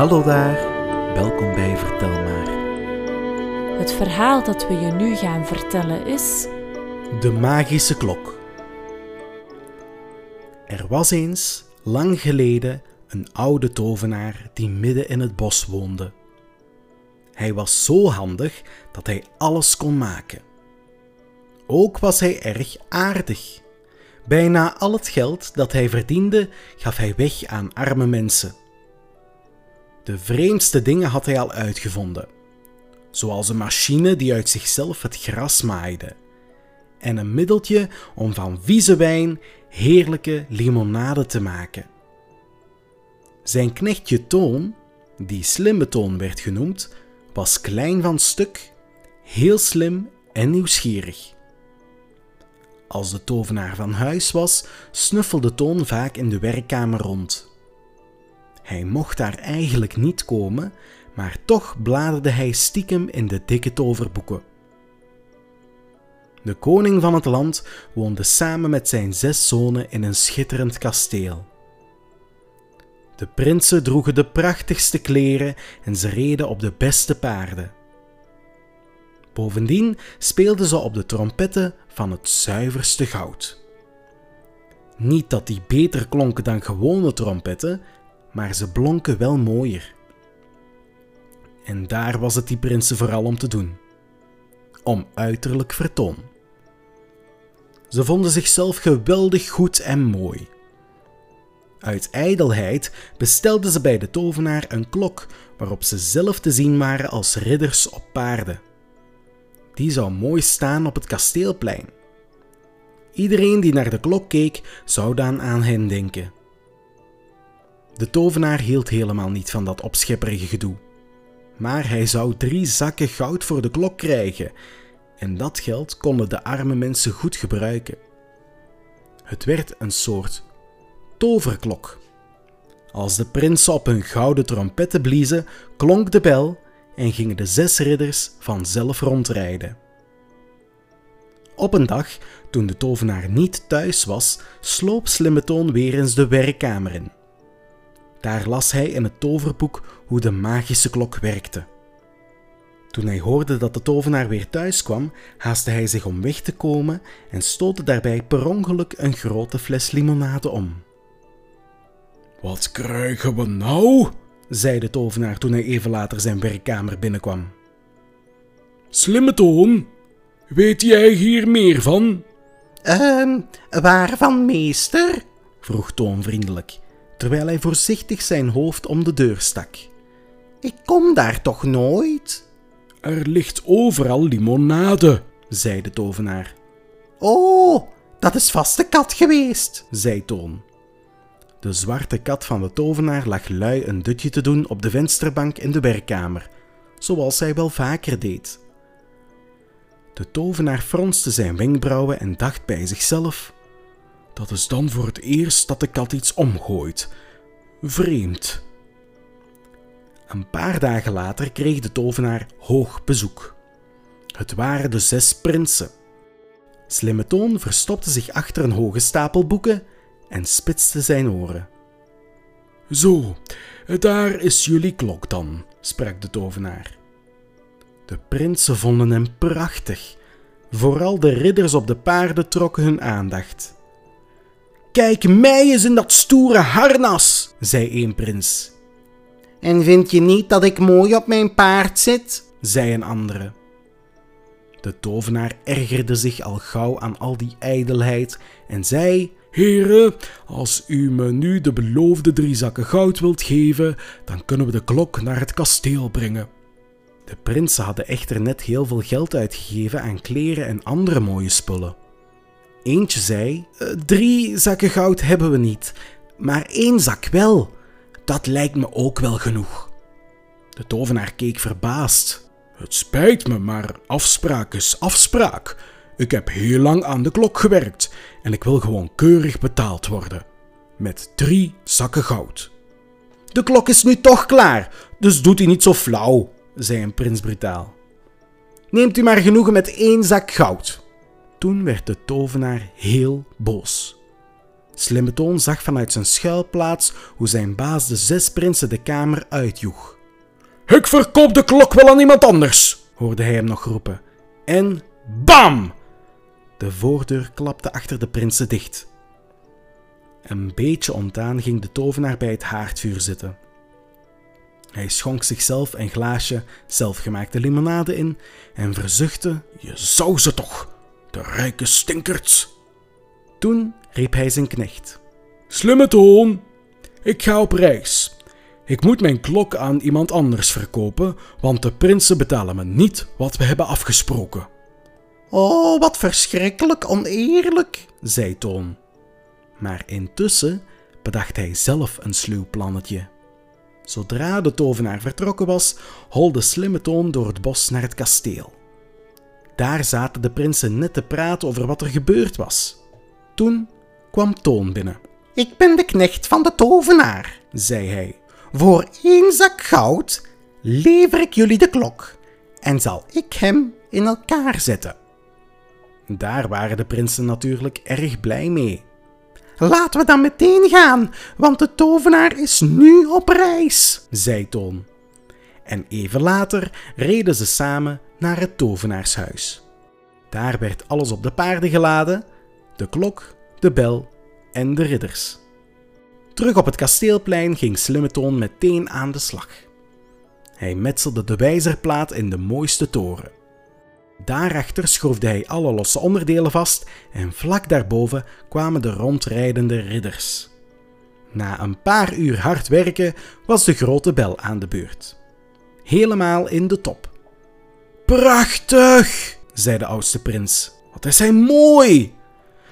Hallo daar, welkom bij Vertel maar. Het verhaal dat we je nu gaan vertellen is. De magische klok. Er was eens, lang geleden, een oude tovenaar die midden in het bos woonde. Hij was zo handig dat hij alles kon maken. Ook was hij erg aardig. Bijna al het geld dat hij verdiende gaf hij weg aan arme mensen. De vreemdste dingen had hij al uitgevonden, zoals een machine die uit zichzelf het gras maaide en een middeltje om van vieze wijn heerlijke limonade te maken. Zijn knechtje Toon, die slimme Toon werd genoemd, was klein van stuk, heel slim en nieuwsgierig. Als de tovenaar van huis was, snuffelde Toon vaak in de werkkamer rond. Hij mocht daar eigenlijk niet komen, maar toch bladerde hij stiekem in de dikke toverboeken. De koning van het land woonde samen met zijn zes zonen in een schitterend kasteel. De prinsen droegen de prachtigste kleren en ze reden op de beste paarden. Bovendien speelden ze op de trompetten van het zuiverste goud. Niet dat die beter klonken dan gewone trompetten, maar ze blonken wel mooier. En daar was het die prinsen vooral om te doen: om uiterlijk vertoon. Ze vonden zichzelf geweldig goed en mooi. Uit ijdelheid bestelden ze bij de tovenaar een klok waarop ze zelf te zien waren als ridders op paarden. Die zou mooi staan op het kasteelplein. Iedereen die naar de klok keek, zou dan aan hen denken. De tovenaar hield helemaal niet van dat opschepperige gedoe. Maar hij zou drie zakken goud voor de klok krijgen, en dat geld konden de arme mensen goed gebruiken. Het werd een soort toverklok. Als de prinsen op hun gouden trompetten bliezen, klonk de bel en gingen de zes ridders vanzelf rondrijden. Op een dag, toen de tovenaar niet thuis was, sloop Slimmetoon weer eens de werkkamer in. Daar las hij in het toverboek hoe de magische klok werkte. Toen hij hoorde dat de tovenaar weer thuis kwam, haastte hij zich om weg te komen en stootte daarbij per ongeluk een grote fles limonade om. Wat krijgen we nou? zei de tovenaar toen hij even later zijn werkkamer binnenkwam. Slimme Toon, weet jij hier meer van? Ehm, waarvan, meester? vroeg Toon vriendelijk, terwijl hij voorzichtig zijn hoofd om de deur stak. Ik kom daar toch nooit? Er ligt overal limonade, zei de tovenaar. Oh, dat is vast de kat geweest, zei Toon. De zwarte kat van de tovenaar lag lui een dutje te doen op de vensterbank in de werkkamer, zoals hij wel vaker deed. De tovenaar fronste zijn wenkbrauwen en dacht bij zichzelf: Dat is dan voor het eerst dat de kat iets omgooit. Vreemd. Een paar dagen later kreeg de tovenaar hoog bezoek. Het waren de zes prinsen. Slimme Toon verstopte zich achter een hoge stapel boeken en spitste zijn oren. Zo, daar is jullie klok dan, sprak de tovenaar. De prinsen vonden hem prachtig. Vooral de ridders op de paarden trokken hun aandacht. Kijk mij eens in dat stoere harnas, zei een prins. En vind je niet dat ik mooi op mijn paard zit? zei een andere. De tovenaar ergerde zich al gauw aan al die ijdelheid en zei: Heren, als u me nu de beloofde drie zakken goud wilt geven, dan kunnen we de klok naar het kasteel brengen. De prinsen hadden echter net heel veel geld uitgegeven aan kleren en andere mooie spullen. Eentje zei: "Eh, Drie zakken goud hebben we niet, maar één zak wel. Dat lijkt me ook wel genoeg. De tovenaar keek verbaasd. Het spijt me, maar afspraak is afspraak. Ik heb heel lang aan de klok gewerkt en ik wil gewoon keurig betaald worden. Met drie zakken goud. De klok is nu toch klaar, dus doet u niet zo flauw, zei een prins brutaal. Neemt u maar genoegen met één zak goud. Toen werd de tovenaar heel boos. Slimme Toon zag vanuit zijn schuilplaats hoe zijn baas de zes prinsen de kamer uitjoeg. Ik verkoop de klok wel aan iemand anders, hoorde hij hem nog roepen. En BAM! De voordeur klapte achter de prinsen dicht. Een beetje ontdaan ging de tovenaar bij het haardvuur zitten. Hij schonk zichzelf een glaasje zelfgemaakte limonade in en verzuchtte: Je zou ze toch, de rijke stinkerts. Toen riep hij zijn knecht: Slimme toon, ik ga op reis. Ik moet mijn klok aan iemand anders verkopen, want de prinsen betalen me niet wat we hebben afgesproken. Oh, wat verschrikkelijk oneerlijk, zei Toon. Maar intussen bedacht hij zelf een sluw plannetje. Zodra de tovenaar vertrokken was, holde slimme Toon door het bos naar het kasteel. Daar zaten de prinsen net te praten over wat er gebeurd was. Toen kwam Toon binnen. Ik ben de knecht van de tovenaar, zei hij. Voor één zak goud lever ik jullie de klok en zal ik hem in elkaar zetten. Daar waren de prinsen natuurlijk erg blij mee. Laten we dan meteen gaan, want de tovenaar is nu op reis, zei Toon. En even later reden ze samen naar het tovenaarshuis. Daar werd alles op de paarden geladen: de klok, de bel en de ridders. Terug op het kasteelplein ging Slimmetoon meteen aan de slag. Hij metselde de wijzerplaat in de mooiste toren. Daarachter schroefde hij alle losse onderdelen vast en vlak daarboven kwamen de rondrijdende ridders. Na een paar uur hard werken was de grote bel aan de beurt. Helemaal in de top. Prachtig, zei de oudste prins. Wat is hij mooi!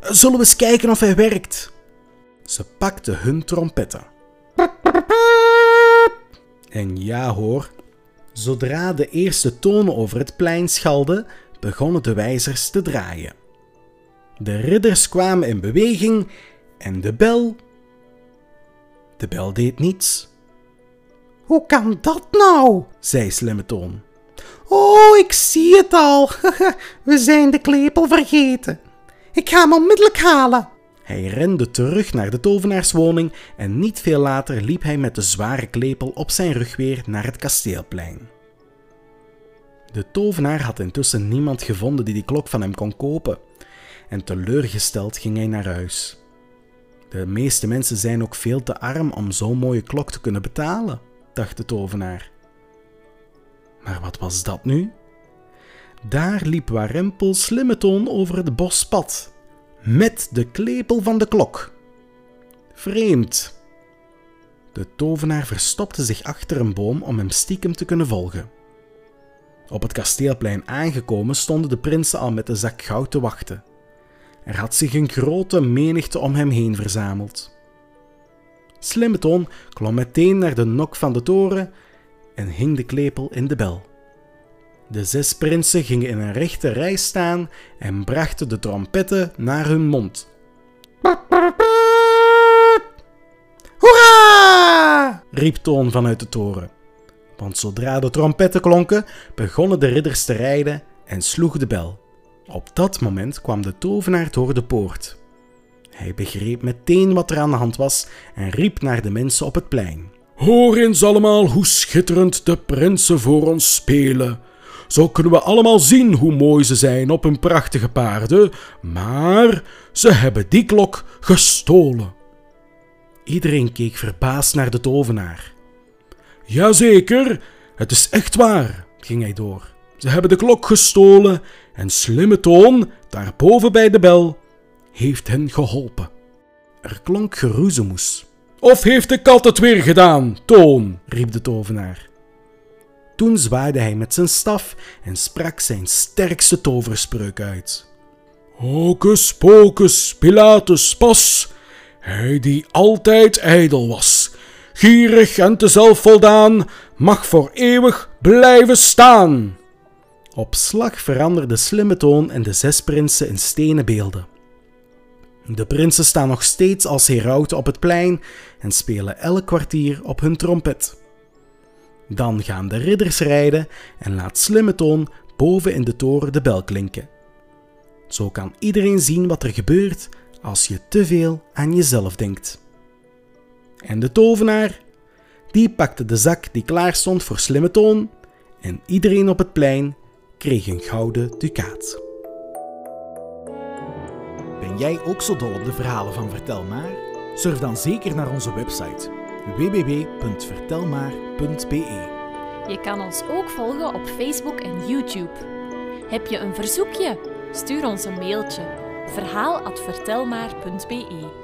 Zullen we eens kijken of hij werkt? Ze pakten hun trompetten. En ja hoor, Zodra de eerste tonen over het plein schalden, begonnen de wijzers te draaien. De ridders kwamen in beweging en de bel. De bel deed niets. Hoe kan dat nou? zei Slimme Toon. Oh, ik zie het al. We zijn de klepel vergeten. Ik ga hem onmiddellijk halen. Hij rende terug naar de tovenaarswoning en niet veel later liep hij met de zware klepel op zijn rug weer naar het kasteelplein. De tovenaar had intussen niemand gevonden die die klok van hem kon kopen, en teleurgesteld ging hij naar huis. De meeste mensen zijn ook veel te arm om zo'n mooie klok te kunnen betalen, dacht de tovenaar. Maar wat was dat nu? Daar liep Warempel Slimmetoon over het bospad met de klepel van de klok. Vreemd. De tovenaar verstopte zich achter een boom om hem stiekem te kunnen volgen. Op het kasteelplein aangekomen stonden de prinsen al met de zak goud te wachten. Er had zich een grote menigte om hem heen verzameld. Slimmeton klom meteen naar de nok van de toren en hing de klepel in de bel. De zes prinsen gingen in een rechte rij staan en brachten de trompetten naar hun mond. Hoera! riep Toon vanuit de toren. Want zodra de trompetten klonken, begonnen de ridders te rijden en sloegen de bel. Op dat moment kwam de tovenaar door de poort. Hij begreep meteen wat er aan de hand was en riep naar de mensen op het plein. Hoor eens allemaal hoe schitterend de prinsen voor ons spelen. Zo kunnen we allemaal zien hoe mooi ze zijn op hun prachtige paarden, maar ze hebben die klok gestolen. Iedereen keek verbaasd naar de tovenaar. Jazeker, het is echt waar, ging hij door. Ze hebben de klok gestolen en slimme Toon, daarboven bij de bel, heeft hen geholpen. Er klonk geroezemoes. Of heeft de kat het weer gedaan, Toon? riep de tovenaar. Toen zwaaide hij met zijn staf en sprak zijn sterkste toverspreuk uit. Hocus pocus Pilatus pas, hij die altijd ijdel was, gierig en te zelfvoldaan, mag voor eeuwig blijven staan. Op slag veranderde slimme toon en de zes prinsen in stenen beelden. De prinsen staan nog steeds als herauten op het plein en spelen elk kwartier op hun trompet. Dan gaan de ridders rijden en laat slimme toon boven in de toren de bel klinken. Zo kan iedereen zien wat er gebeurt als je te veel aan jezelf denkt. En de tovenaar, die pakte de zak die klaar stond voor slimme toon en iedereen op het plein kreeg een gouden ducaat. Ben jij ook zo dol op de verhalen van Vertel Maar? Surf dan zeker naar onze website www.vertelmaar.be. Je kan ons ook volgen op Facebook en YouTube. Heb je een verzoekje? Stuur ons een mailtje verhaal@vertelmaar.be.